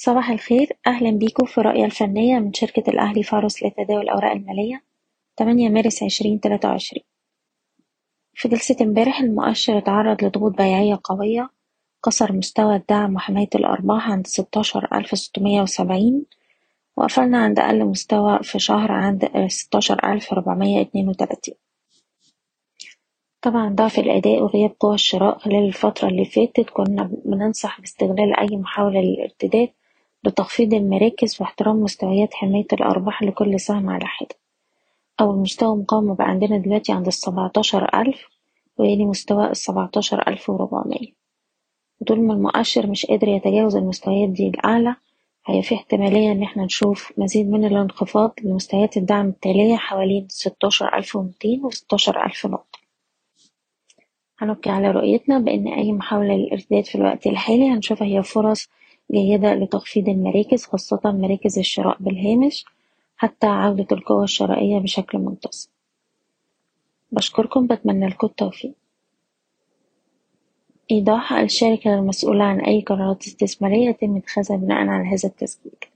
صباح الخير. أهلا بيكم في رؤية الفنية من شركة الأهلي فارس لتداول الأوراق المالية. تمانية مارس عشرين تلاتة وعشرين. في جلسة امبارح المؤشر اتعرض لضغوط بيعية قوية. كسر مستوى الدعم وحماية الأرباح عند ستاشر ألف ستمية وسبعين. وقفلنا عند أقل مستوى في شهر عند ستاشر ألف ربعمية اتنين وتلاتين. طبعا ضعف الأداء وغياب قوى الشراء خلال الفترة اللي فاتت كنا بننصح باستغلال أي محاولة للارتداد لتخفيض المراكز واحترام مستويات حماية الأرباح لكل سهم على حدة. أول مستوى مقاومة بقى عندنا دلوقتي عند السبعتاشر ألف ويلي مستوى السبعتاشر ألف وربعمية. وطول ما المؤشر مش قادر يتجاوز المستويات دي الأعلى هي في احتمالية إن إحنا نشوف مزيد من الانخفاض لمستويات الدعم التالية حوالين ستاشر ألف ومتين وستاشر ألف نقطة. هنبقي على رؤيتنا بأن أي محاولة للإرتداد في الوقت الحالي هنشوفها هي فرص جيدة لتخفيض المراكز خاصة مراكز الشراء بالهامش حتى عودة القوة الشرائية بشكل منتظم. بشكركم بتمنى لكم التوفيق. إيضاح الشركة المسؤولة عن أي قرارات استثمارية يتم اتخاذها بناء على هذا التسجيل.